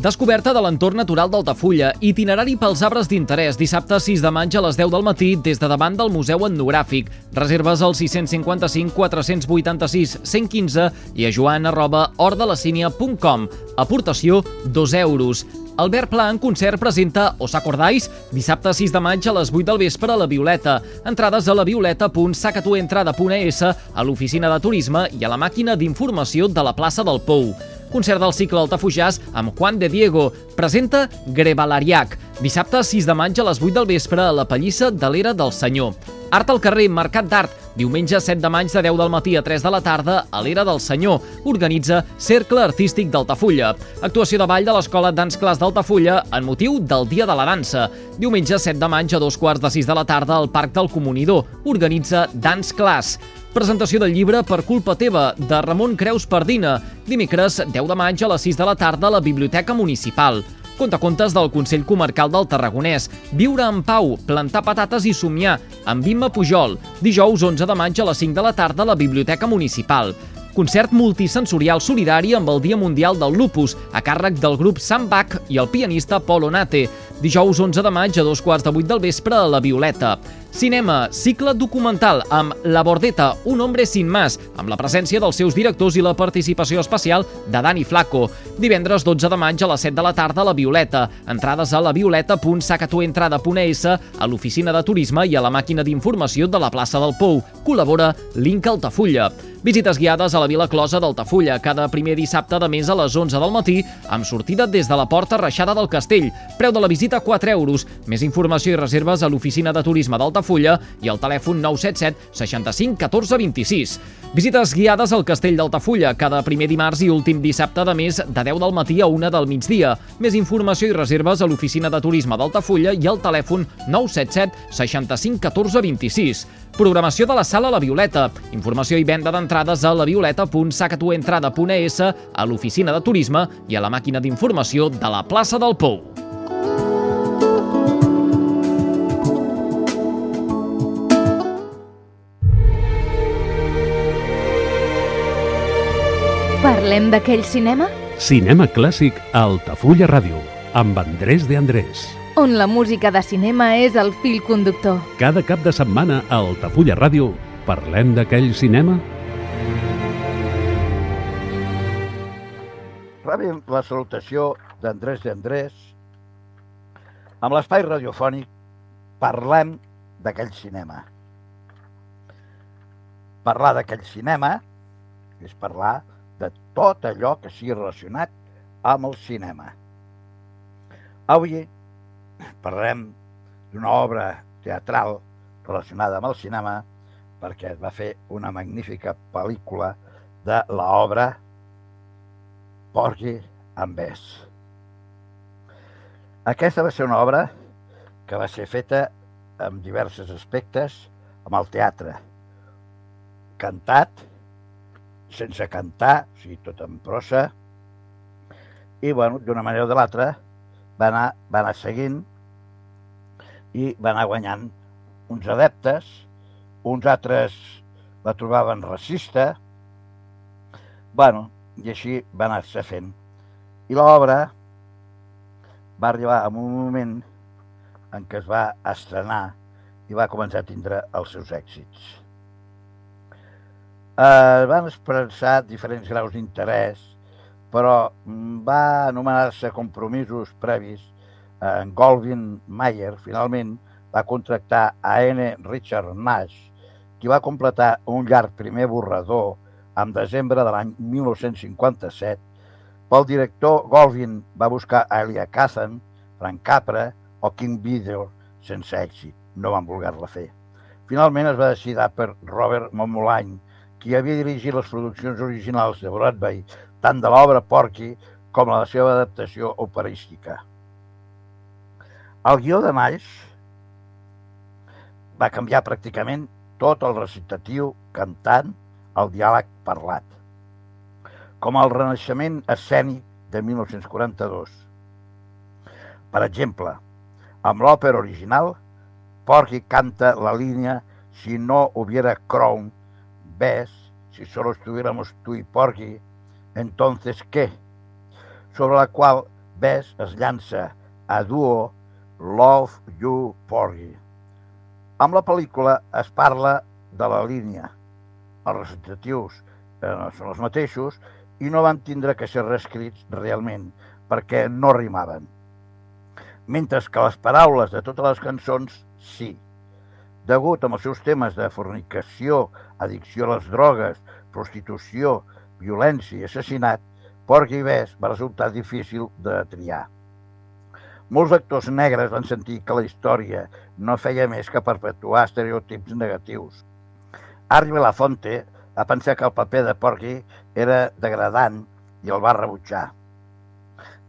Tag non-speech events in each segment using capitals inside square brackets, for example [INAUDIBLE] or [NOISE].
Descoberta de l'entorn natural d'Altafulla, itinerari pels arbres d'interès, dissabte 6 de maig a les 10 del matí des de davant del Museu Etnogràfic. Reserves al 655 486 115 i a joan arroba ordelacínia.com. Aportació 2 euros. Albert Pla en concert presenta Os acordáis? Dissabte 6 de maig a les 8 del vespre a la Violeta. Entrades a la violeta.sacatuentrada.es, a l'oficina de turisme i a la màquina d'informació de la plaça del Pou. Concert del cicle Altafujàs amb Juan de Diego. Presenta Grevalariac. Dissabte 6 de maig a les 8 del vespre a la Pallissa de l'Era del Senyor. Art al carrer, Mercat d'Art, diumenge 7 de maig de 10 del matí a 3 de la tarda a l'Era del Senyor. Organitza Cercle Artístic d'Altafulla. Actuació de ball de l'Escola Dans Clas d'Altafulla en motiu del Dia de la Dansa. Diumenge 7 de maig a dos quarts de 6 de la tarda al Parc del Comunidor. Organitza Dans Clas. Presentació del llibre Per culpa teva, de Ramon Creus Pardina. Dimecres, 10 de maig a les 6 de la tarda a la Biblioteca Municipal. Contacontes del Consell Comarcal del Tarragonès. Viure en pau, plantar patates i somiar, amb Imma Pujol. Dijous 11 de maig a les 5 de la tarda a la Biblioteca Municipal. Concert multisensorial solidari amb el Dia Mundial del Lupus, a càrrec del grup Sambach i el pianista Pol Onate. Dijous 11 de maig a dos quarts de vuit del vespre a la Violeta. Cinema, cicle documental amb La Bordeta, un hombre sin más, amb la presència dels seus directors i la participació especial de Dani Flaco. Divendres 12 de maig a les 7 de la tarda a la Violeta. Entrades a la violeta.sacatuentrada.es, a l'oficina de turisme i a la màquina d'informació de la plaça del Pou. Col·labora Link Altafulla. Visites guiades a la Vila Closa d'Altafulla cada primer dissabte de mes a les 11 del matí amb sortida des de la porta reixada del castell. Preu de la visita 4 euros. Més informació i reserves a l'oficina de turisme d'Altafulla i al telèfon 977 65 14 26. Visites guiades al castell d'Altafulla cada primer dimarts i últim dissabte de mes de 10 del matí a 1 del migdia. Més informació i reserves a l'oficina de turisme d'Altafulla i al telèfon 977 65 14 26. Programació de la sala La Violeta. Informació i venda d'entrades a lavioleta.sacatuentrada.es, a l'oficina de turisme i a la màquina d'informació de la plaça del Pou. Parlem d'aquell cinema? Cinema clàssic a Altafulla Ràdio, amb Andrés de Andrés. On la música de cinema és el fil conductor. Cada cap de setmana a Altafulla Ràdio parlem d'aquell cinema? Rebem la salutació d'Andrés de Andrés. Amb l'espai radiofònic parlem d'aquell cinema. Parlar d'aquell cinema és parlar de tot allò que sigui relacionat amb el cinema. Avui parlem d'una obra teatral relacionada amb el cinema perquè es va fer una magnífica pel·lícula de l'obra Porgy and Bess. Aquesta va ser una obra que va ser feta amb diversos aspectes amb el teatre. Cantat, sense cantar, o sigui, tot en prosa, i, bueno, d'una manera o de l'altra, va anar, va anar seguint i va anar guanyant uns adeptes, uns altres la trobaven racista, bueno, i així va anar-se fent. I l'obra va arribar a un moment en què es va estrenar i va començar a tindre els seus èxits. Eh, van expressar diferents graus d'interès, però va anomenar-se compromisos previs. En Golvin Mayer, finalment, va contractar a N. Richard Nash, qui va completar un llarg primer borrador en desembre de l'any 1957. Pel director, Golvin va buscar a Elia Kazan, Frank Capra o King Video sense èxit. No van voler-la fer. Finalment es va decidir per Robert Momolany, qui havia dirigit les produccions originals de Broadway, tant de l'obra Porky com la seva adaptació operística. El guió de Malls va canviar pràcticament tot el recitatiu cantant el diàleg parlat, com el renaixement escènic de 1942. Per exemple, amb l'òpera original, Porky canta la línia Si no hubiera Crown, ves, si solo estuviéramos tú y Porky, entonces què? Sobre la qual ves es llança a duo Love You Porgy. Amb la pel·lícula es parla de la línia. Els recitatius eh, són els mateixos i no van tindre que ser reescrits realment perquè no rimaven. Mentre que les paraules de totes les cançons, sí. Degut amb els seus temes de fornicació, addicció a les drogues, prostitució, violència i assassinat, Porky Bess va resultar difícil de triar. Molts actors negres van sentir que la història no feia més que perpetuar estereotips negatius. Harry Belafonte va pensar que el paper de Porky era degradant i el va rebutjar.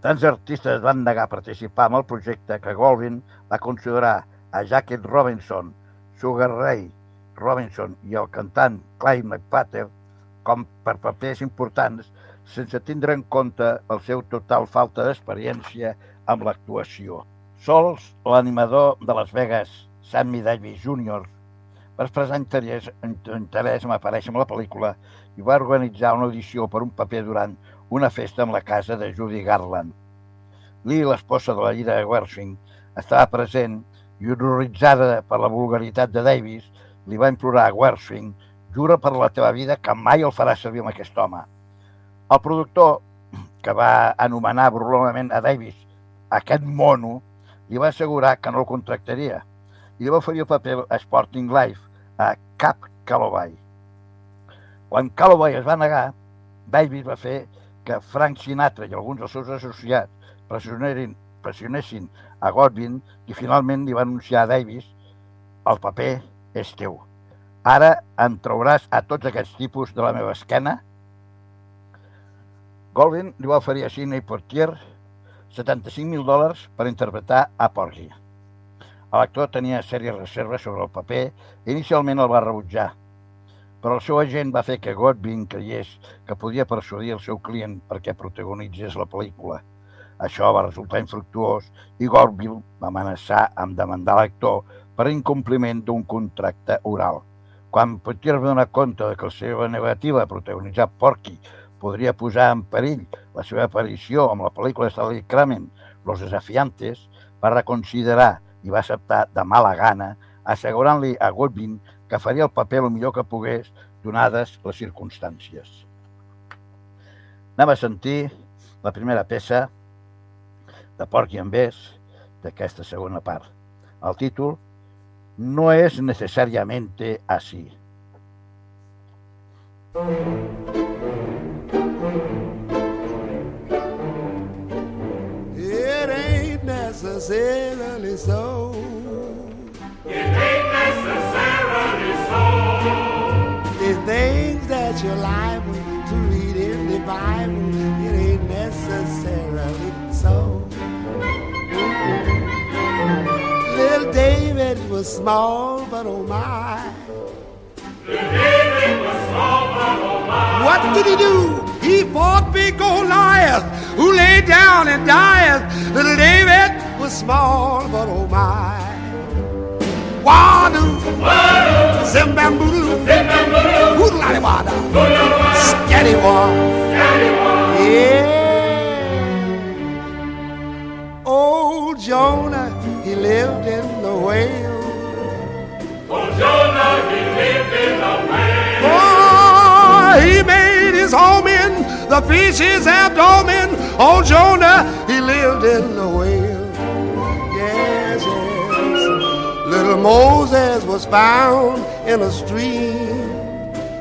Tants artistes van negar participar en el projecte que Goldwyn va considerar a Jackie Robinson, Sugar Ray Robinson i el cantant Clyde McPatter com per papers importants sense tindre en compte el seu total falta d'experiència amb l'actuació. Sols l'animador de Las Vegas, Sammy Davis Jr., va expressar interès, interès en aparèixer en la pel·lícula i va organitzar una audició per un paper durant una festa en la casa de Judy Garland. Lee, l'esposa de la Ira Wershing, estava present i horroritzada per la vulgaritat de Davis, li va implorar a Wershing jura per la teva vida que mai el farà servir amb aquest home. El productor, que va anomenar brolament a Davis aquest mono li va assegurar que no el contractaria i li va oferir el paper a Sporting Life a Cap Calloway. Quan Calloway es va negar, Davis va fer que Frank Sinatra i alguns dels seus associats pressionessin a Godwin i finalment li va anunciar a Davis el paper és teu. Ara em trauràs a tots aquests tipus de la meva esquena? Goldwyn li va oferir a Sidney Portier 75.000 dòlars per interpretar a Porgy. L'actor tenia sèries reserves sobre el paper i inicialment el va rebutjar, però el seu agent va fer que Godwin creiés que podia persuadir el seu client perquè protagonitzés la pel·lícula. Això va resultar infructuós i Godwin va amenaçar amb demandar l'actor per incompliment d'un contracte oral. Quan Potier va donar compte de que la seva negativa a protagonitzar Porky podria posar en perill la seva aparició amb la pel·lícula de Stanley Kramen, Los Desafiantes, va reconsiderar i va acceptar de mala gana, assegurant-li a Goodwin que faria el paper el millor que pogués, donades les circumstàncies. Anem a sentir la primera peça de Porky and Bess d'aquesta segona part. El títol No és necessàriamente així. It ain't necessarily so. It ain't necessarily so. The things that you're liable to read in the Bible, David was small, but oh my. David was small, but oh my. What did he do? He fought big Goliath, who lay down and died. Little David was small, but oh my. Wadu, Wadu, Zimbambulu, Zimbambulu, Hoodlally Wada, Hoodlally Scatty War. Yeah. Old Jonah, he lived in the whale. Old Jonah, he lived in the whale. Oh, he made his home in the fish's abdomen. Old oh, Jonah, he lived in the whale. Yes, yes. Little Moses was found in a stream.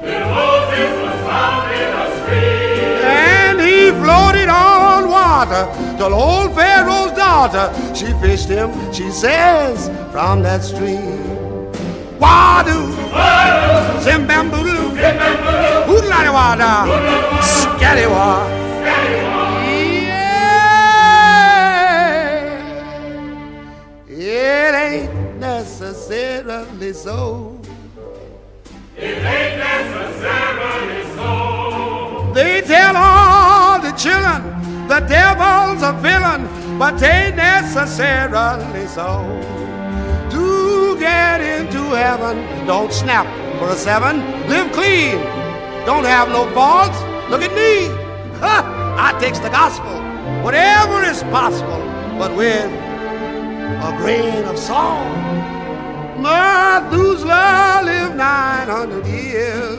Little Moses was found in a stream. And he floated on water till old Pharaoh's water. She fished him, she says, from that stream. Wadu, Zimbambulu, Scatty water? Yeah, it ain't necessarily so. It ain't necessarily so. They tell all the children the devil's a villain but they ain't necessarily so. To get into heaven, don't snap for a seven. Live clean. Don't have no faults. Look at me. Ha! [LAUGHS] I takes the gospel. Whatever is possible, but with a grain of salt. Methuselah lived 900 years.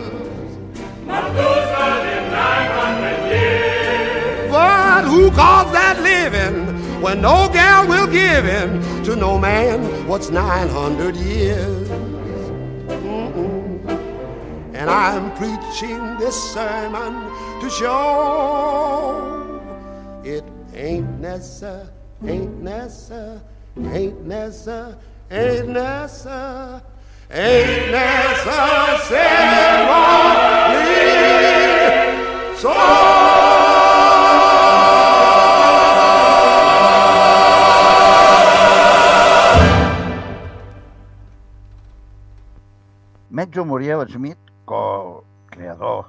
Methuselah lived 900 years. But who calls that living when no gal will give in to no man what's 900 years? Mm-mm. And I'm preaching this sermon to show it ain't necessary, ain't necessary, ain't necessary, ain't necessary, ain't necessarily Metjo Muriel Smith, co-creador,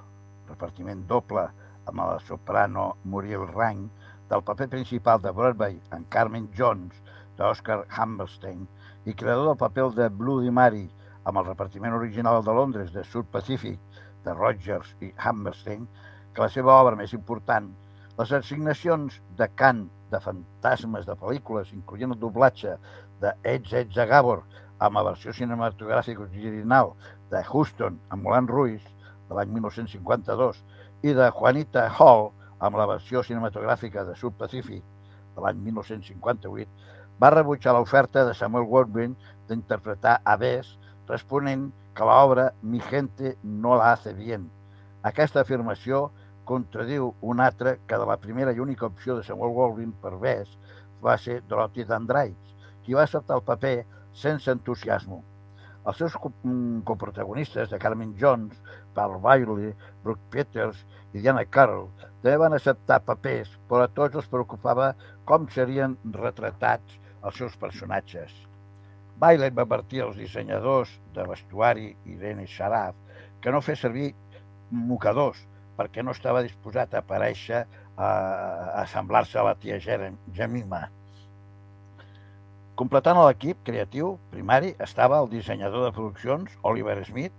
repartiment doble amb la soprano Muriel Rang, del paper principal de Broadway en Carmen Jones d'Oscar Hammerstein i creador del paper de Bloody Mary amb el repartiment original de Londres de Sud Pacific de Rogers i Hammerstein, que la seva obra més important, les assignacions de cant de fantasmes de pel·lícules, incloent el doblatge de Eds a Gabor amb la versió cinematogràfica original de Houston amb Moulin Ruiz de l'any 1952 i de Juanita Hall amb la versió cinematogràfica de Sud Pacific de l'any 1958, va rebutjar l'oferta de Samuel Goldwyn d'interpretar Bess, responent que l'obra Mi gente no la hace bien. Aquesta afirmació contradiu una altra que de la primera i única opció de Samuel Goldwyn per Bess va ser Dorothy Dandridge, qui va acceptar el paper sense entusiasme. Els seus mm, coprotagonistes de Carmen Jones, Paul Bailey, Brooke Peters i Diana Carroll també van acceptar papers, però a tots els preocupava com serien retratats els seus personatges. Bailey va advertir als dissenyadors de vestuari Irene Sharaf que no fes servir mocadors perquè no estava disposat a aparèixer a, a semblar-se a la tia Jerem- Jemima. Completant l'equip creatiu primari estava el dissenyador de produccions Oliver Smith,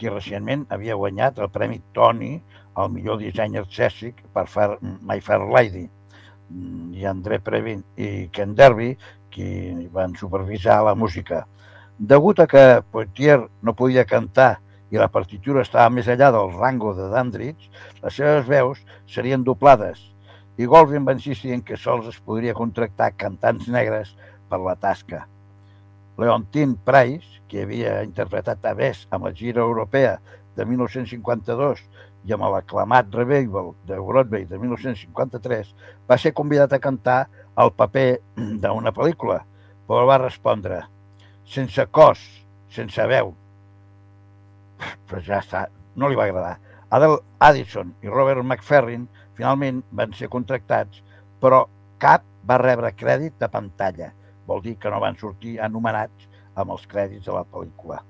qui recentment havia guanyat el Premi Tony al millor disseny artístic per Fair, My Fair Lady, Mm, i André Previn i Ken Derby, qui van supervisar la música. Degut a que Poitier no podia cantar i la partitura estava més enllà del rango de Dandridge, les seves veus serien doblades i Goldwyn va insistir en que sols es podria contractar cantants negres per la tasca. Leontine Price, que havia interpretat a Bess amb la gira europea de 1952 i amb l'aclamat revival de Broadway de 1953, va ser convidat a cantar el paper [CLEARS THROAT] d'una pel·lícula, però va respondre sense cos, sense veu. Però ja està, no li va agradar. Adele Addison i Robert McFerrin finalment van ser contractats, però cap va rebre crèdit de pantalla. Vol dir que no van sortir anomenats amb els crèdits de la pel·lícula.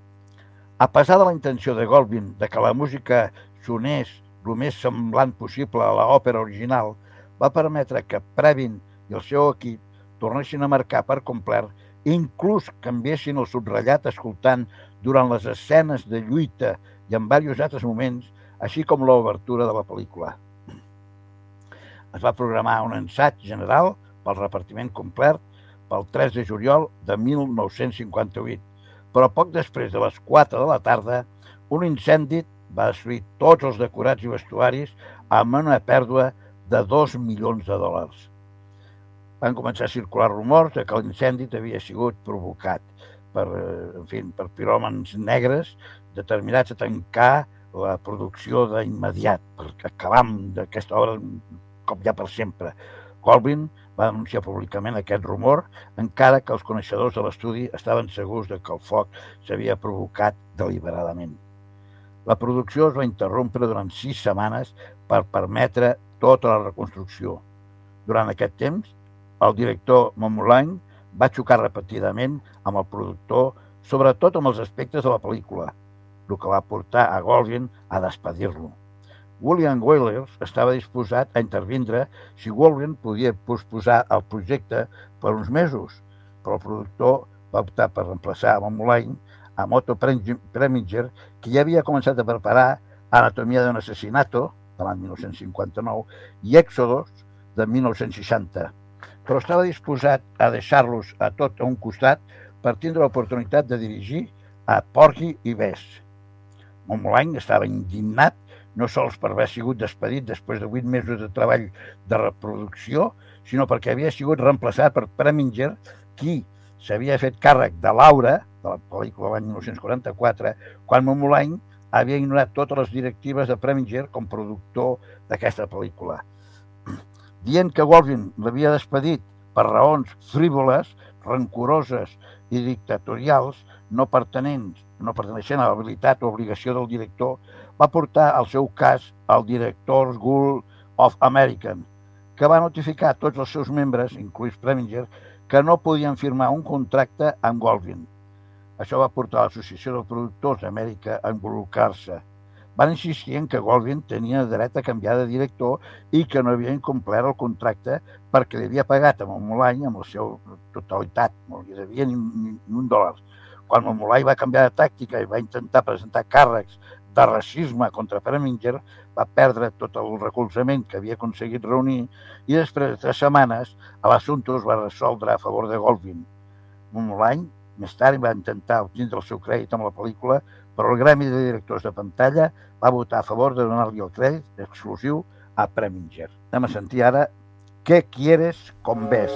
A pesar de la intenció de Goldwyn de que la música sonés el més semblant possible a l'òpera original, va permetre que Previn i el seu equip tornessin a marcar per complet i inclús canviessin el subratllat escoltant durant les escenes de lluita i en diversos altres moments, així com l'obertura de la pel·lícula. Es va programar un ensaig general pel repartiment complet pel 3 de juliol de 1958, però poc després de les 4 de la tarda, un incendi va destruir tots els decorats i vestuaris amb una pèrdua de 2 milions de dòlars. Van començar a circular rumors de que l'incendi havia sigut provocat per, en fi, per piròmans negres determinats a tancar la producció d'immediat, per acabar amb d'aquesta obra cop ja per sempre. Colvin va denunciar públicament aquest rumor, encara que els coneixedors de l'estudi estaven segurs de que el foc s'havia provocat deliberadament. La producció es va interrompre durant sis setmanes per permetre tota la reconstrucció. Durant aquest temps, el director Momoline va xocar repetidament amb el productor sobretot amb els aspectes de la pel·lícula, el que va portar a Goldwyn a despedir-lo. William Whalers estava disposat a intervindre si Goldwyn podia posposar el projecte per uns mesos, però el productor va optar per reemplaçar a Mulane a Moto Preminger, que ja havia començat a preparar Anatomia d'un assassinato, de l'any 1959, i Èxodos, de 1960, però estava disposat a deixar-los a tot a un costat per tindre l'oportunitat de dirigir a Porky i Bess. Montmolant estava indignat no sols per haver sigut despedit després de vuit mesos de treball de reproducció, sinó perquè havia sigut reemplaçat per Preminger, qui s'havia fet càrrec de Laura, de la pel·lícula l'any 1944, quan Montmolant havia ignorat totes les directives de Preminger com productor d'aquesta pel·lícula. Dient que Goldwyn l'havia despedit per raons frívoles, rancoroses i dictatorials, no pertenents, no perteneixent a l'habilitat o obligació del director, va portar el seu cas al director School of American, que va notificar a tots els seus membres, incluïts Preminger, que no podien firmar un contracte amb Goldwyn. Això va portar a l'Associació de Productors d'Amèrica a involucrar-se. Van insistir en que Goldwyn tenia dret a canviar de director i que no havia incomplert el contracte perquè li havia pagat amb el Molany amb la seva totalitat, no li devia ni, ni, ni un dòlar. Quan el Molany va canviar de tàctica i va intentar presentar càrrecs de racisme contra Preminger, va perdre tot el recolzament que havia aconseguit reunir i després de tres setmanes l'assumpte es va resoldre a favor de Goldwyn. Molany més tard va intentar obtindre el seu crèdit amb la pel·lícula, però el Gremi de Directors de Pantalla va votar a favor de donar-li el crèdit exclusiu a Preminger. Anem a sentir ara Què quieres con ves?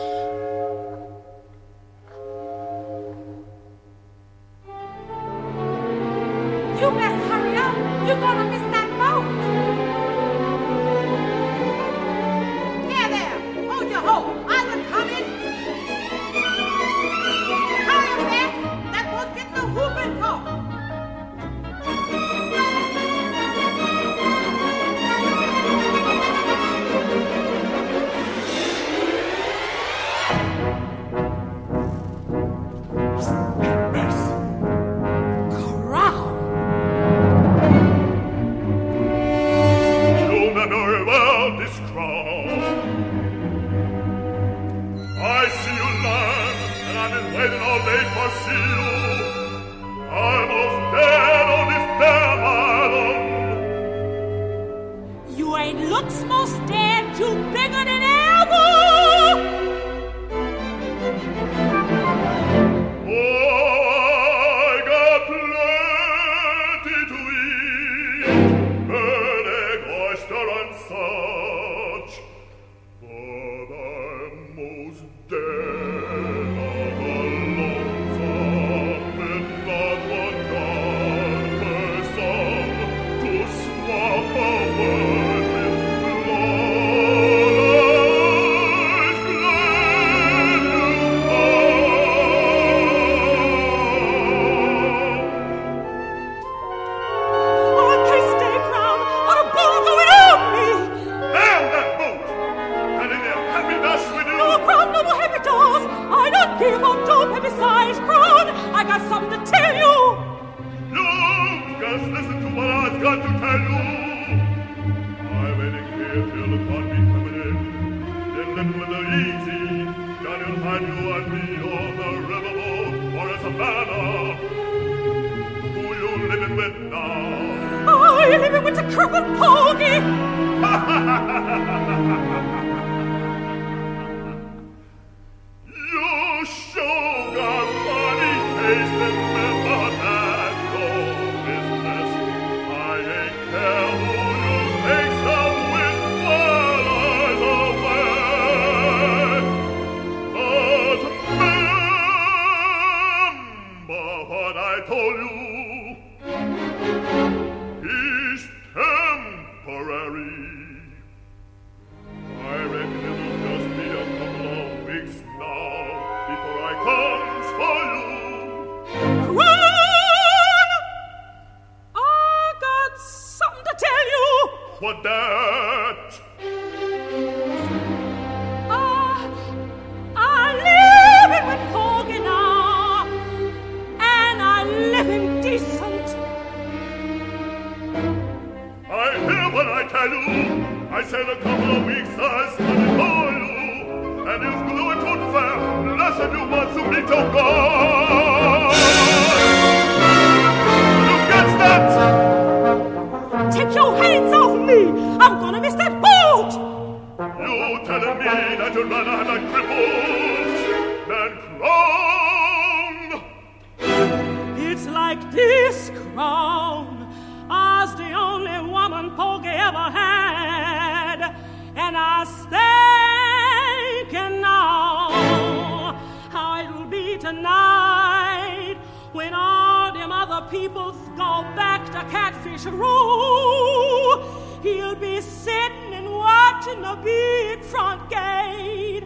night when all them other people's go back to Catfish Row. He'll be sitting and watching the big front gate.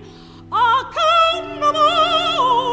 Oh, come on.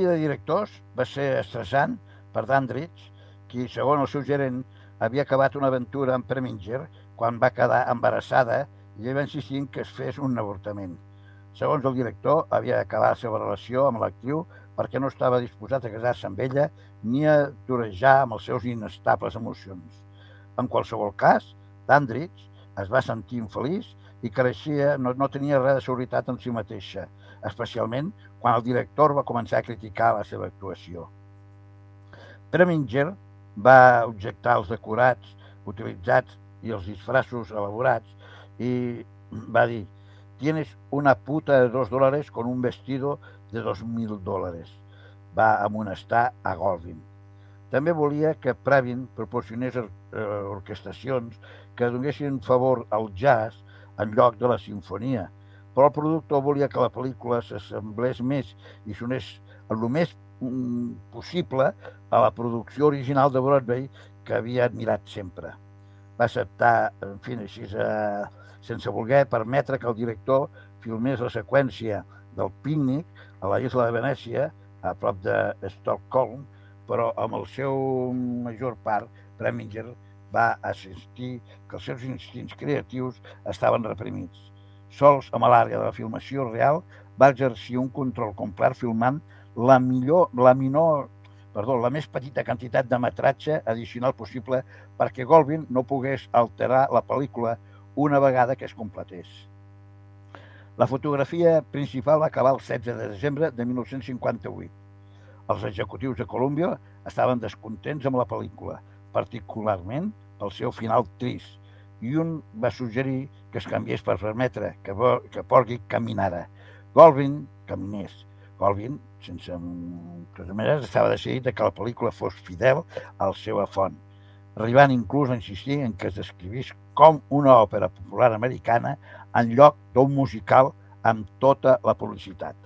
canvi de directors va ser estressant per Dandridge, qui, segons el seu gerent, havia acabat una aventura amb Preminger quan va quedar embarassada i li va insistir que es fes un avortament. Segons el director, havia d'acabar la seva relació amb l'actriu perquè no estava disposat a casar-se amb ella ni a torejar amb els seus inestables emocions. En qualsevol cas, Dandridge es va sentir infeliç i creixia, no, no tenia res de seguretat en si mateixa, especialment quan el director va començar a criticar la seva actuació. Preminger va objectar els decorats utilitzats i els disfraços elaborats i va dir tienes una puta de dos dólares con un vestido de dos mil dòlars. Va amonestar a Golvin. També volia que Pravin proporcionés or eh, orquestacions que donessin favor al jazz en lloc de la sinfonia, però el productor volia que la pel·lícula s'assemblés més i sonés el més mm, possible a la producció original de Broadway que havia admirat sempre. Va acceptar, en fi, així, eh, sense voler permetre que el director filmés la seqüència del pícnic a la isla de Venècia, a prop de Stockholm, però amb el seu major part, Preminger va assistir que els seus instints creatius estaven reprimits. Sols amb l'àrea de la filmació real va exercir un control complet filmant la millor, la menor, perdó, la més petita quantitat de metratge addicional possible perquè Goldwyn no pogués alterar la pel·lícula una vegada que es completés. La fotografia principal va acabar el 16 de desembre de 1958. Els executius de Columbia estaven descontents amb la pel·lícula, particularment pel seu final trist, i un va suggerir que es canviés per permetre que, que Porgy caminara. Goldwyn caminés. Goldwyn, sense maneres, estava decidit que la pel·lícula fos fidel a la seva font, arribant inclús a insistir en que es descrivís com una òpera popular americana en lloc d'un musical amb tota la publicitat.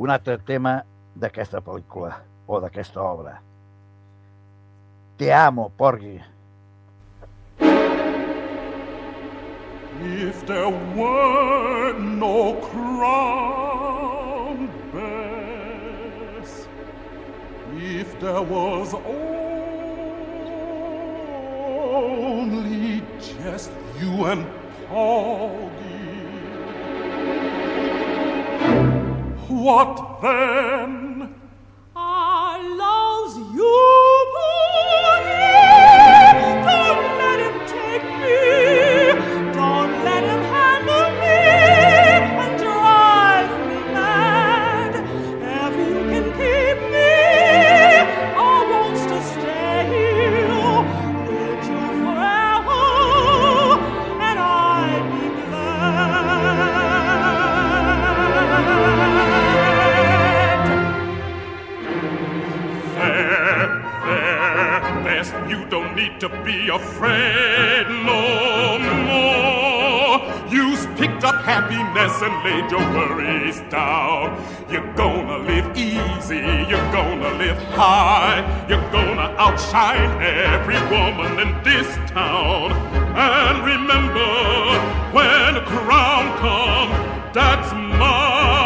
Un altre tema d'aquesta pel·lícula o d'aquesta obra. Te amo, Porgy. If there were no crown Bess, if there was only just you and Porgy, what then? You don't need to be afraid no more. You've picked up happiness and laid your worries down. You're gonna live easy, you're gonna live high, you're gonna outshine every woman in this town. And remember, when a crown comes, that's my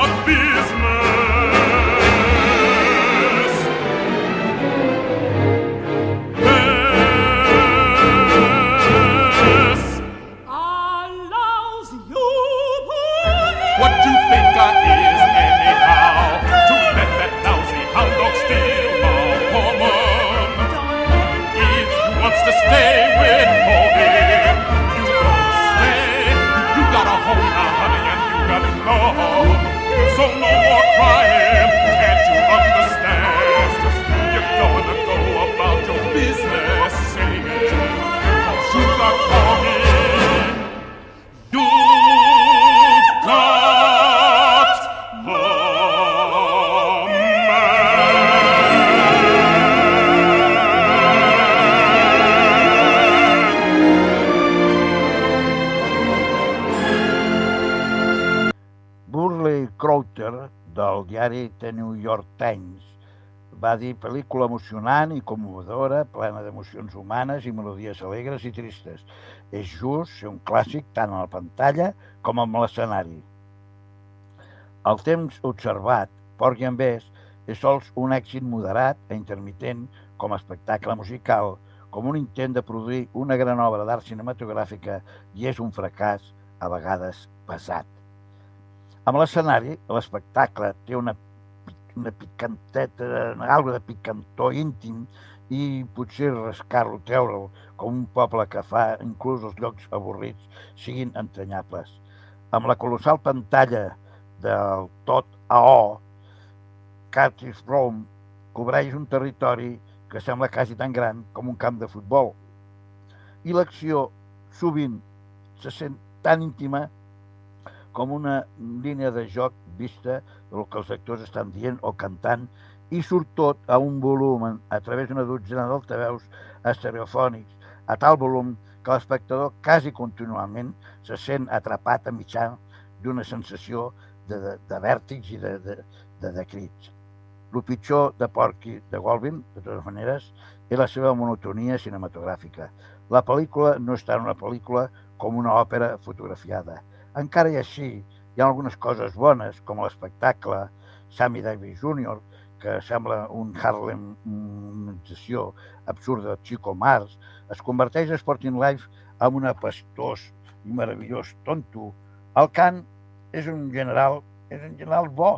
diari The New York Times, va dir pel·lícula emocionant i commovedora, plena d'emocions humanes i melodies alegres i tristes. És just ser un clàssic tant a la pantalla com amb l'escenari. El temps observat, Porgy and Bess, és sols un èxit moderat a intermitent com a espectacle musical, com un intent de produir una gran obra d'art cinematogràfica i és un fracàs, a vegades, pesat. Amb l'escenari, l'espectacle té una, una picanteta, algo de picantó íntim i potser rascar-lo, treure'l, com un poble que fa inclús els llocs avorrits siguin entranyables. Amb la colossal pantalla del tot AO, Cardiff Rome cobreix un territori que sembla quasi tan gran com un camp de futbol. I l'acció sovint se sent tan íntima com una línia de joc vista del que els actors estan dient o cantant i surt tot a un volum a través d'una dotzena d'altaveus estereofònics a tal volum que l'espectador quasi contínuament se sent atrapat a mitjà d'una sensació de, de, de vèrtigs i de, de, de, de crits. El pitjor de Porky de Goldwyn, de totes maneres, és la seva monotonia cinematogràfica. La pel·lícula no és tant una pel·lícula com una òpera fotografiada. Encara i així, hi ha algunes coses bones, com l'espectacle Sammy Davis Jr., que sembla un Harlemització absurda de Chico Mars, es converteix a Sporting Life en un apestós i meravellós tonto. El cant és un general, és un general bo,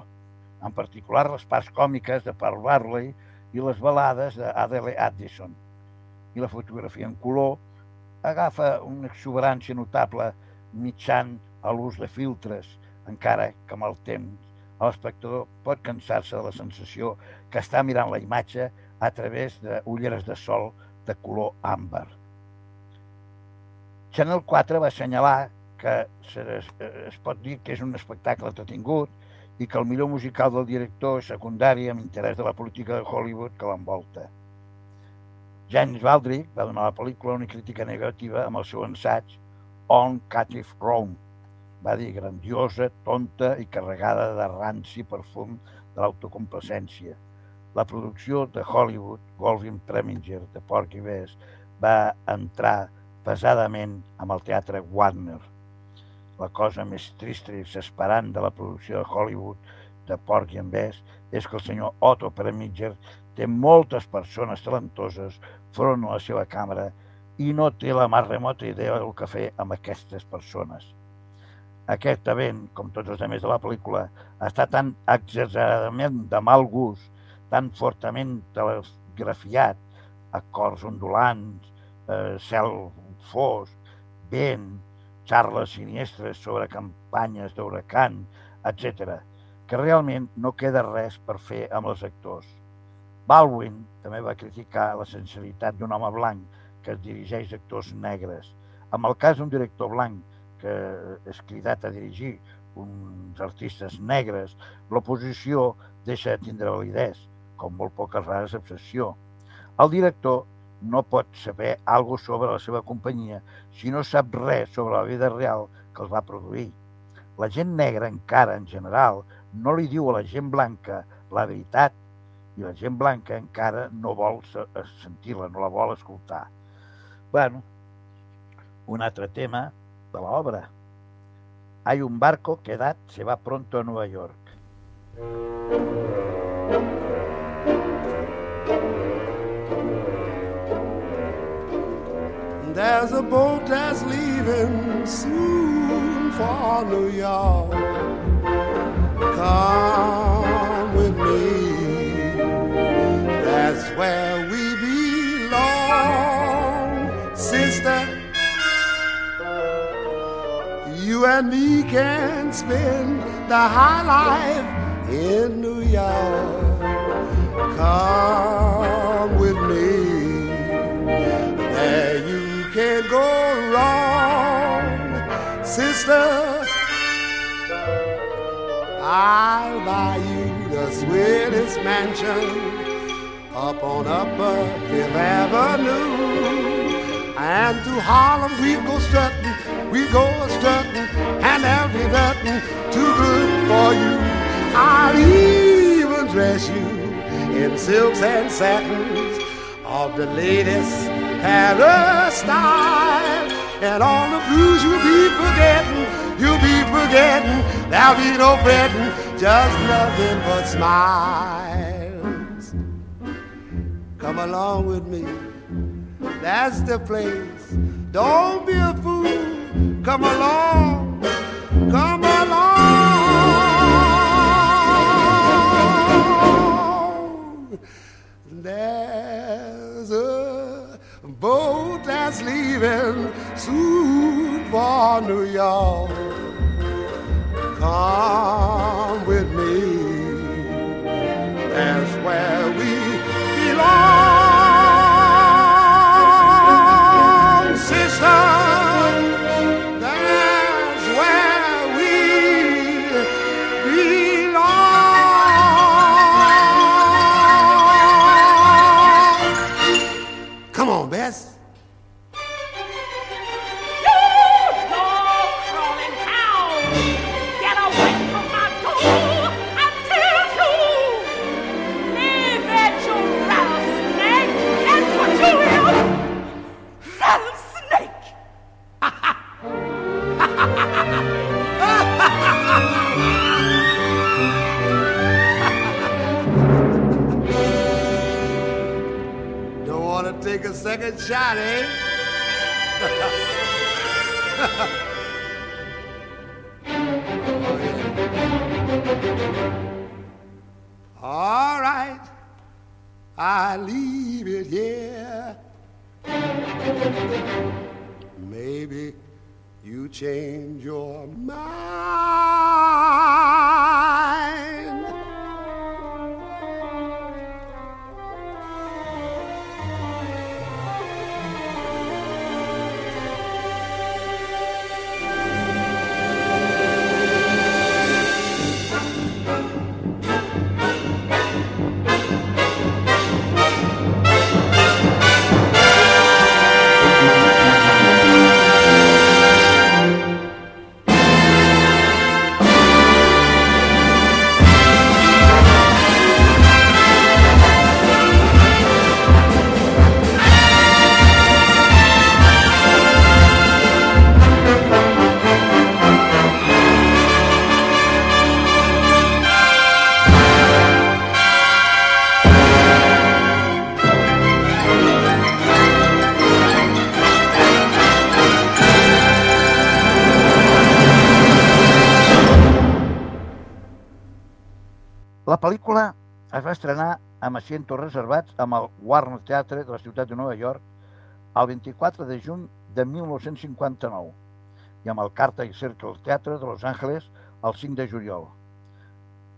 en particular les parts còmiques de Paul Barley i les balades d'Adele Addison. I la fotografia en color agafa una exuberància notable mitjan a l'ús de filtres, encara que amb el temps l'espectador pot cansar-se de la sensació que està mirant la imatge a través d'ulleres de sol de color àmbar. Channel 4 va assenyalar que es, es pot dir que és un espectacle entretingut i que el millor musical del director és secundari amb interès de la política de Hollywood que l'envolta. James Baldrick va donar a la pel·lícula una crítica negativa amb el seu ensaig On Catif Rome. Va dir grandiosa, tonta i carregada de ranci perfum de l'autocomplacència. La producció de Hollywood, Goldwyn Preminger, de Porky Bess, va entrar pesadament amb el teatre Warner. La cosa més trista i desesperant de la producció de Hollywood de Porky and Bess és que el senyor Otto Preminger té moltes persones talentoses front a la seva càmera i no té la més remota idea del que fer amb aquestes persones. Aquest event, com tots els altres de la pel·lícula, està tan exageradament de mal gust, tan fortament telegrafiat, acords ondulants, eh, cel fosc, vent, xarles siniestres sobre campanyes d'huracan, etc., que realment no queda res per fer amb els actors. Baldwin també va criticar la sinceritat d'un home blanc que es dirigeix a actors negres. En el cas d'un director blanc que és cridat a dirigir uns artistes negres, l'oposició deixa de tindre validesa, com molt poques rares excepció. El director no pot saber alguna sobre la seva companyia si no sap res sobre la vida real que els va produir. La gent negra, encara en general, no li diu a la gent blanca la veritat i la gent blanca encara no vol sentir-la, no la vol escoltar. Bueno, un altre tema de l'obra. Hay un barco que Dad se va pronto a Nueva York. There's a boat that's leaving And me can spend the high life in New York. Come with me. There you can't go wrong, sister. I'll buy you the sweetest mansion up on Upper Fifth Avenue. And to Harlem we go strutting, we go strutting, and there'll be nothing too good for you. I'll even dress you in silks and satins of the latest Paris style. And all the blues you'll be forgetting, you'll be forgetting. There'll be no fretting, just nothing but smiles. come along with me. That's the place. Don't be a fool. Come along. Come along. There's a boat that's leaving soon for New York. Come with me. That's where amb asientos reservats amb el Warner Theatre de la ciutat de Nova York el 24 de juny de 1959 i amb el Carter Circle Theatre de Los Angeles el 5 de juliol.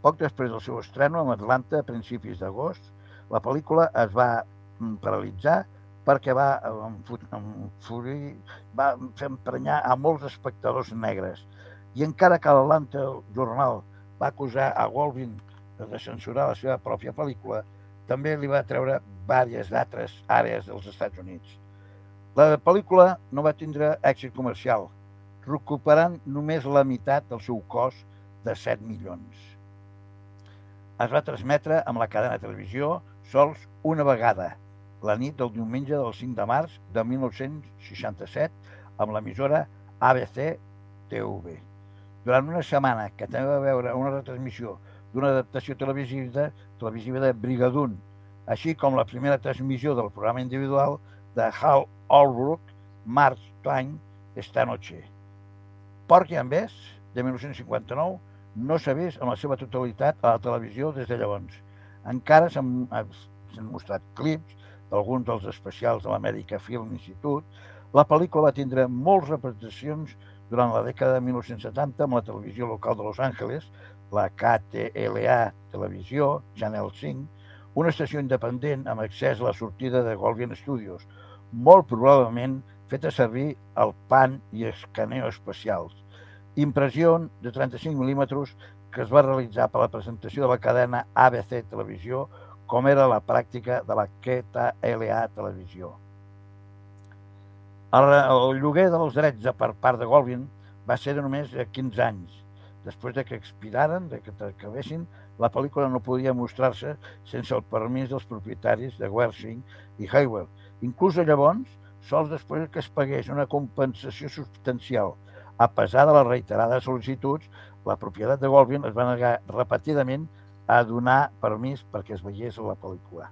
Poc després del seu estreno en Atlanta a principis d'agost, la pel·lícula es va mm, paralitzar perquè va, enfu- enfurir, va fer emprenyar a molts espectadors negres. I encara que l'Atlanta Journal va acusar a Goldwyn de censurar la seva pròpia pel·lícula, també li va treure diverses d'altres àrees dels Estats Units. La pel·lícula no va tindre èxit comercial, recuperant només la meitat del seu cost de 7 milions. Es va transmetre amb la cadena de televisió sols una vegada, la nit del diumenge del 5 de març de 1967, amb l'emissora ABC TV. Durant una setmana que també va veure una retransmissió d'una adaptació televisiva, televisiva de Brigadoon, així com la primera transmissió del programa individual de Hal Holbrook, March Twain, esta noche. Porky and Bess, de 1959, no s'ha vist en la seva totalitat a la televisió des de llavors. Encara s'han mostrat clips d'alguns dels especials de l'America Film Institute. La pel·lícula va tindre moltes representacions durant la dècada de 1970 amb la televisió local de Los Angeles, la KTLA Televisió, Channel 5, una estació independent amb accés a la sortida de Goldwyn Studios, molt probablement feta servir el PAN i escaneo especials. Impressió de 35 mil·límetres que es va realitzar per la presentació de la cadena ABC Televisió, com era la pràctica de la KTLA Televisió. El, el lloguer dels drets per part de Goldwyn va ser de només de 15 anys. Després de que expiraren, de que acabessin, la pel·lícula no podia mostrar-se sense el permís dels propietaris de Wersing i Hayward. Inclús llavors, sols després que es pagués una compensació substancial. A pesar de les reiterades sol·licituds, la propietat de Goldwyn es va negar repetidament a donar permís perquè es veiés la pel·lícula.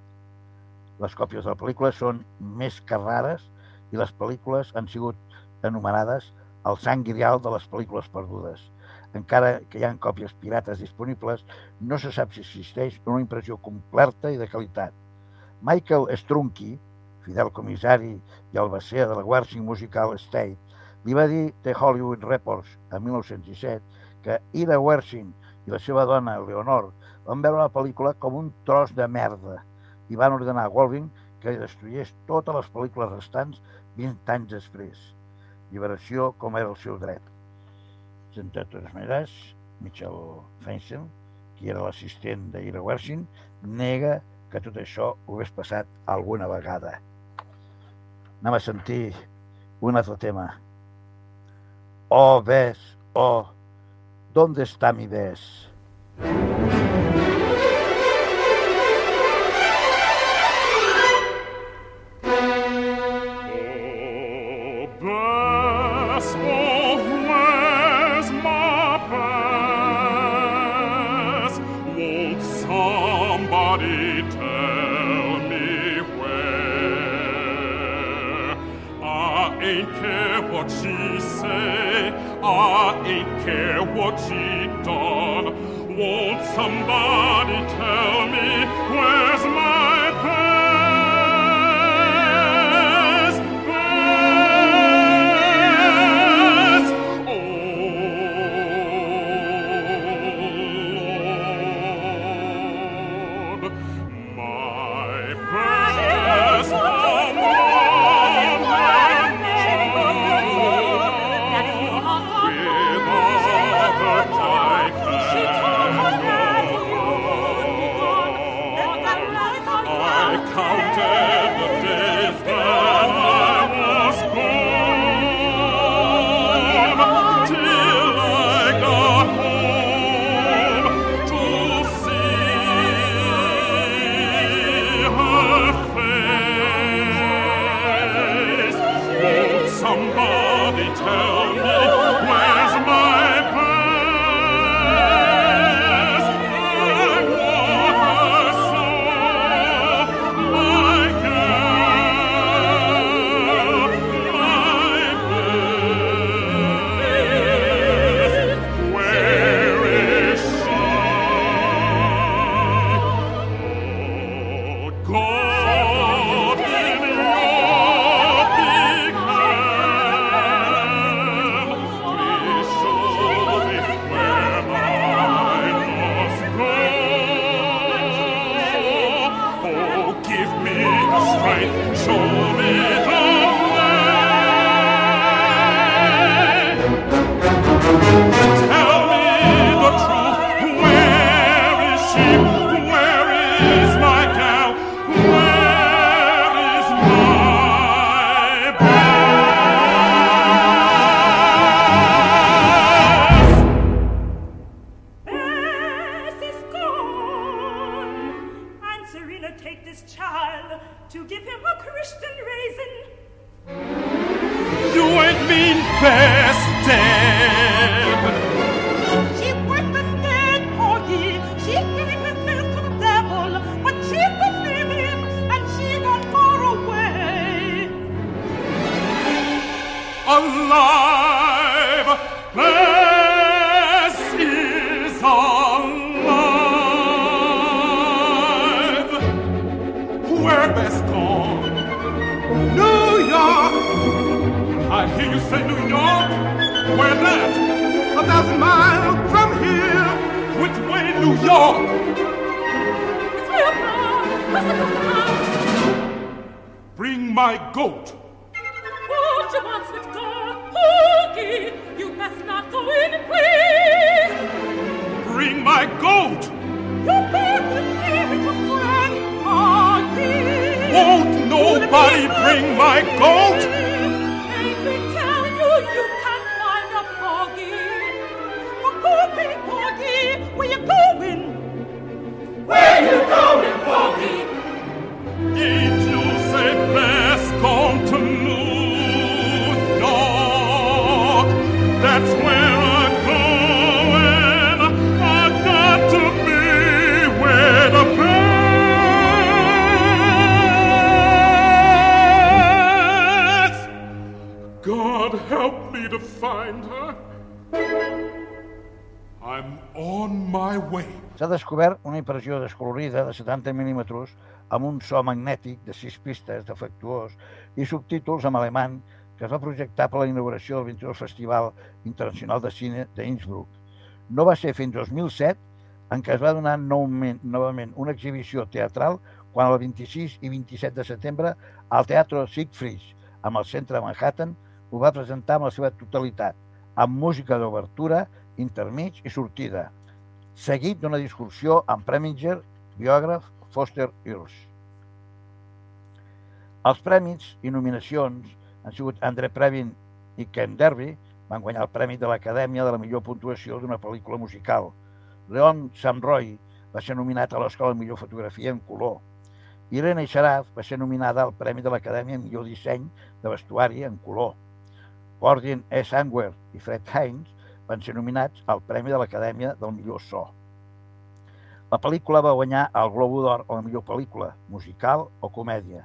Les còpies de la pel·lícula són més que rares i les pel·lícules han sigut anomenades el sang grial de les pel·lícules perdudes. Encara que hi ha còpies pirates disponibles, no se sap si existeix una impressió completa i de qualitat. Michael Strunky, fidel comissari i albacea de la Warsing Musical Estate, li va dir The Hollywood Reports en 1917 que Ira Wersing i la seva dona, Leonor, van veure la pel·lícula com un tros de merda i van ordenar a Wolving que destruís totes les pel·lícules restants 20 anys després. Liberació com era el seu dret. De totes maneres, Michel Feinstein, qui era l'assistent d'Ira Wersing, nega que tot això ho hagués passat alguna vegada. Anem a sentir un altre tema. Oh, ves, oh, ¿dónde está mi ves? Oh, This child to give him a Christian raising. You ain't mean Bess house? Bring my goat. What with God, Porgy? You must not go in peace. Bring my goat. You brought with me your friend, Porgy. Won't nobody bring my goat? S'ha descobert una impressió descolorida de 70 mil·límetres amb un so magnètic de 6 pistes defectuós i subtítols en alemany que es va projectar per la inauguració del 22 Festival Internacional de Cine d'Innsbruck. No va ser fins 2007 en què es va donar noument, novament una exhibició teatral quan el 26 i 27 de setembre al Teatre Siegfried, amb el centre de Manhattan, ho va presentar amb la seva totalitat, amb música d'obertura, intermig i sortida, seguit d'una discussió amb Preminger, biògraf, Foster Earls. Els prèmits i nominacions han sigut André Previn i Ken Derby, van guanyar el Premi de l'Acadèmia de la millor puntuació d'una pel·lícula musical. Leon Samroy va ser nominat a l'Escola de Millor Fotografia en color. Irene Sharaf va ser nominada al Premi de l'Acadèmia millor disseny de vestuari en color. Gordon E. Sangwer i Fred Hines van ser nominats al Premi de l'Acadèmia del millor so. La pel·lícula va guanyar el Globo d'Or a la millor pel·lícula, musical o comèdia.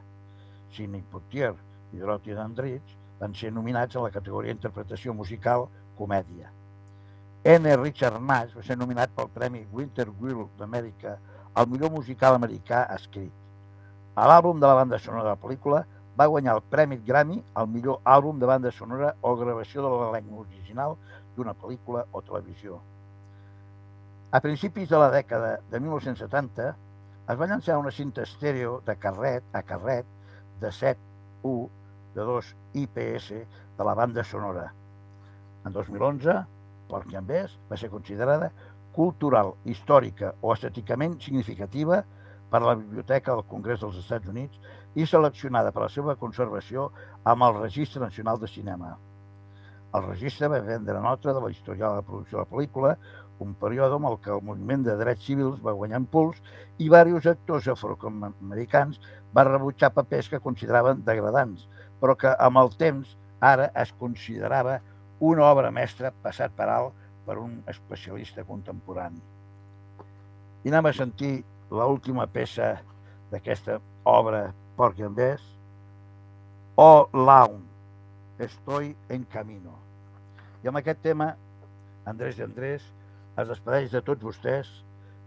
Sidney Poitier i Dorothy Dandridge van ser nominats a la categoria Interpretació musical comèdia. N. Richard Nash va ser nominat pel Premi Winter Wheel d'Amèrica al millor musical americà escrit. A l'àlbum de la banda sonora de la pel·lícula va guanyar el Premi Grammy al millor àlbum de banda sonora o gravació de l'elenc original d'una pel·lícula o televisió. A principis de la dècada de 1970 es va llançar una cinta estèreo de carret a carret de 7U de 2 IPS de la banda sonora. En 2011, Porky and Bess va ser considerada cultural, històrica o estèticament significativa per a la Biblioteca del Congrés dels Estats Units i seleccionada per a la seva conservació amb el Registre Nacional de Cinema. El registre va prendre nota de la història de la producció de la pel·lícula, un període amb el que el moviment de drets civils va guanyar impuls i diversos actors afroamericans van rebutjar papers que consideraven degradants, però que amb el temps ara es considerava una obra mestra passat per alt per un especialista contemporani. I anem a sentir l'última peça d'aquesta obra Porky and Bess, O Laun, Estoy en camino. I amb aquest tema, Andrés i Andrés es despedeix de tots vostès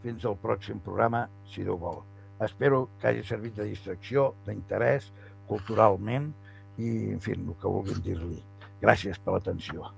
fins al pròxim programa, si Déu vol. Espero que hagi servit de distracció, d'interès, culturalment i, en fi, el que vulguin dir-li. Gràcies per l'atenció.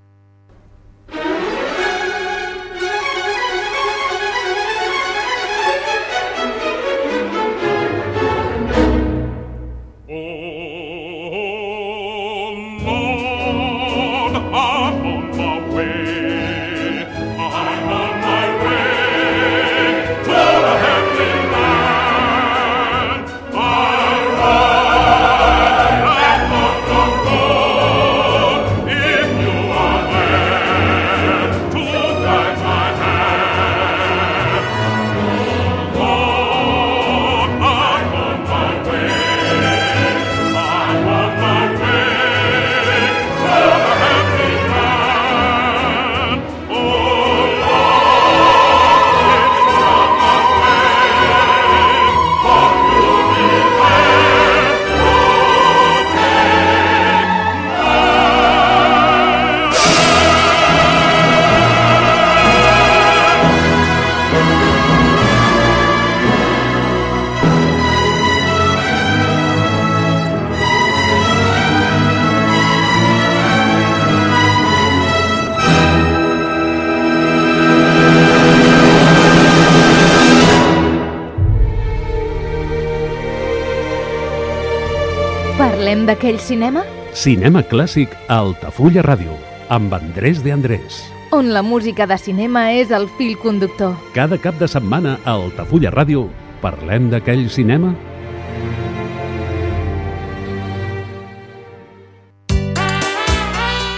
Parlem d'aquell cinema Cinema clàssic a Altafulla Ràdio, amb Andrés de Andrés. on la música de cinema és el fil conductor. Cada cap de setmana a Altafulla Ràdio parlem d'aquell cinema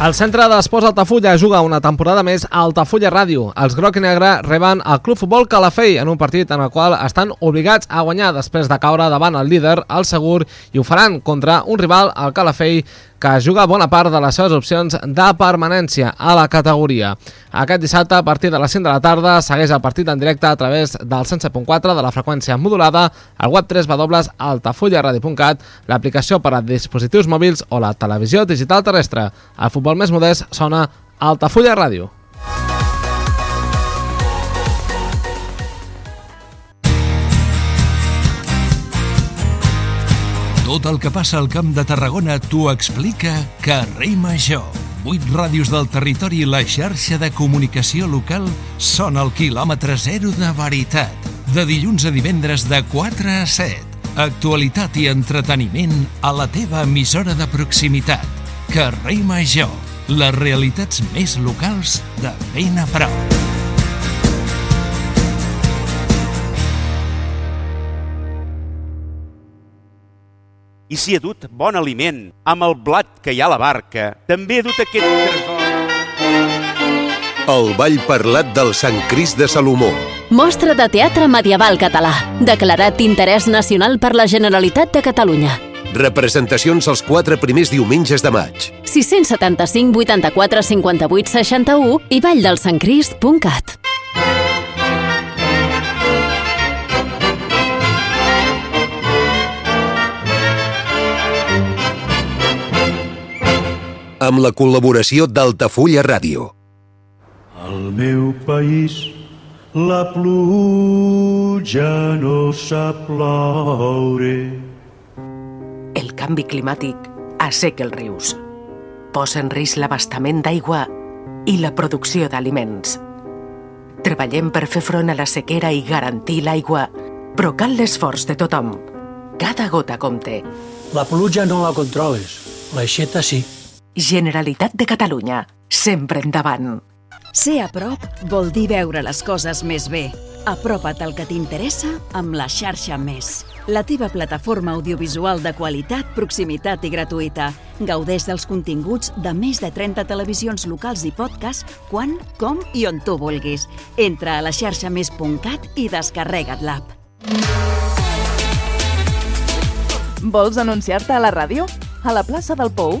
El centre d'esports Altafulla juga una temporada més a Altafulla Ràdio. Els groc i negre reben el Club Futbol Calafell en un partit en el qual estan obligats a guanyar després de caure davant el líder, el Segur, i ho faran contra un rival, el Calafell, que juga bona part de les seves opcions de permanència a la categoria. Aquest dissabte, a partir de les 5 de la tarda, segueix el partit en directe a través del 107.4 de la freqüència modulada, al web 3 www.altafullaradio.cat, l'aplicació per a dispositius mòbils o la televisió digital terrestre. El futbol més modest sona Altafulla Ràdio. Tot el que passa al Camp de Tarragona t'ho explica Carrer Major. Vuit ràdios del territori i la xarxa de comunicació local són el quilòmetre zero de veritat. De dilluns a divendres de 4 a 7. Actualitat i entreteniment a la teva emissora de proximitat. Carrer Major. Les realitats més locals de ben a prop. I si he dut bon aliment, amb el blat que hi ha a la barca, també he dut aquest tresor. El ball parlat del Sant Crist de Salomó. Mostra de teatre medieval català, declarat d'interès nacional per la Generalitat de Catalunya. Representacions els quatre primers diumenges de maig. 675 84 58 61 i valldelsancrist.cat. Amb la col·laboració d'Altafulla Ràdio. Al meu país la pluja no sap ploure. El canvi climàtic asseca els rius, posa en risc l'abastament d'aigua i la producció d'aliments. Treballem per fer front a la sequera i garantir l'aigua, però cal l'esforç de tothom. Cada gota compte. La pluja no la controles, l'aixeta sí. Generalitat de Catalunya, sempre endavant. Ser a prop vol dir veure les coses més bé. Apropa't al que t'interessa amb la xarxa Més. La teva plataforma audiovisual de qualitat, proximitat i gratuïta. Gaudeix dels continguts de més de 30 televisions locals i podcast quan, com i on tu vulguis. Entra a la xarxa més.cat i descarrega't l'app. Vols anunciar-te a la ràdio? A la plaça del Pou?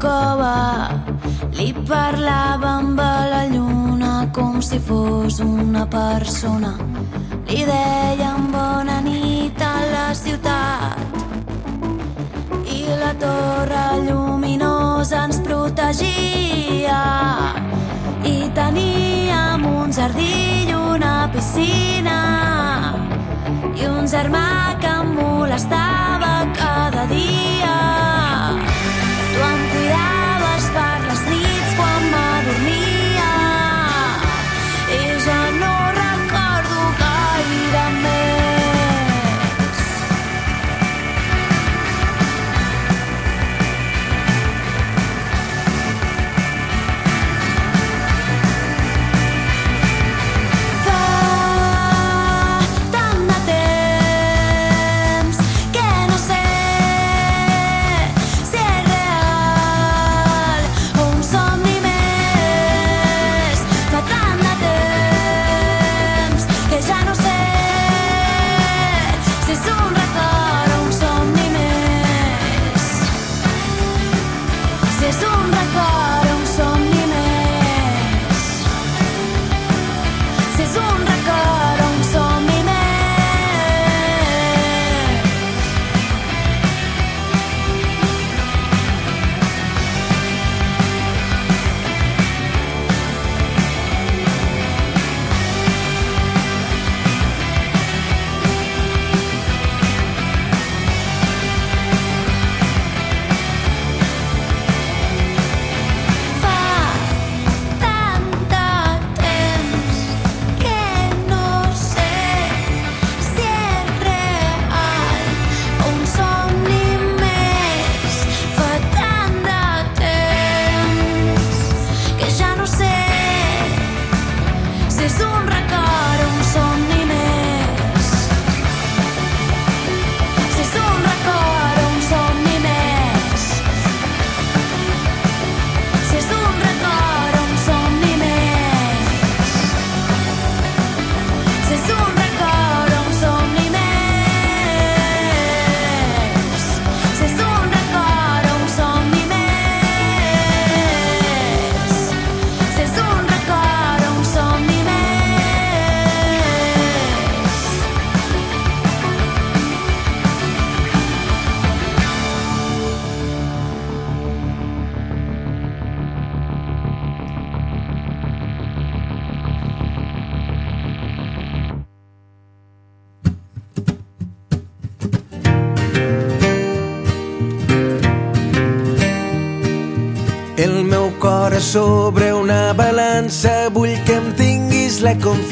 Cova. Li parlava amb la lluna com si fos una persona. Li deien bona nit a la ciutat i la torre lluminosa ens protegia i teníem un jardí i una piscina i un germà que em molestava cada dia.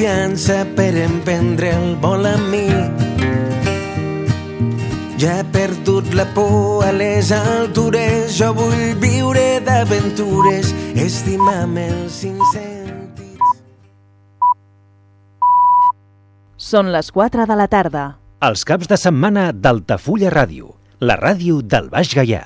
Confiança per emprendre el vol amb mi. Ja he perdut la por a les altures, jo vull viure d'aventures, estimar-me els cinc sentits. Són les 4 de la tarda. Els caps de setmana d'Altafulla Ràdio, la ràdio del Baix Gaià.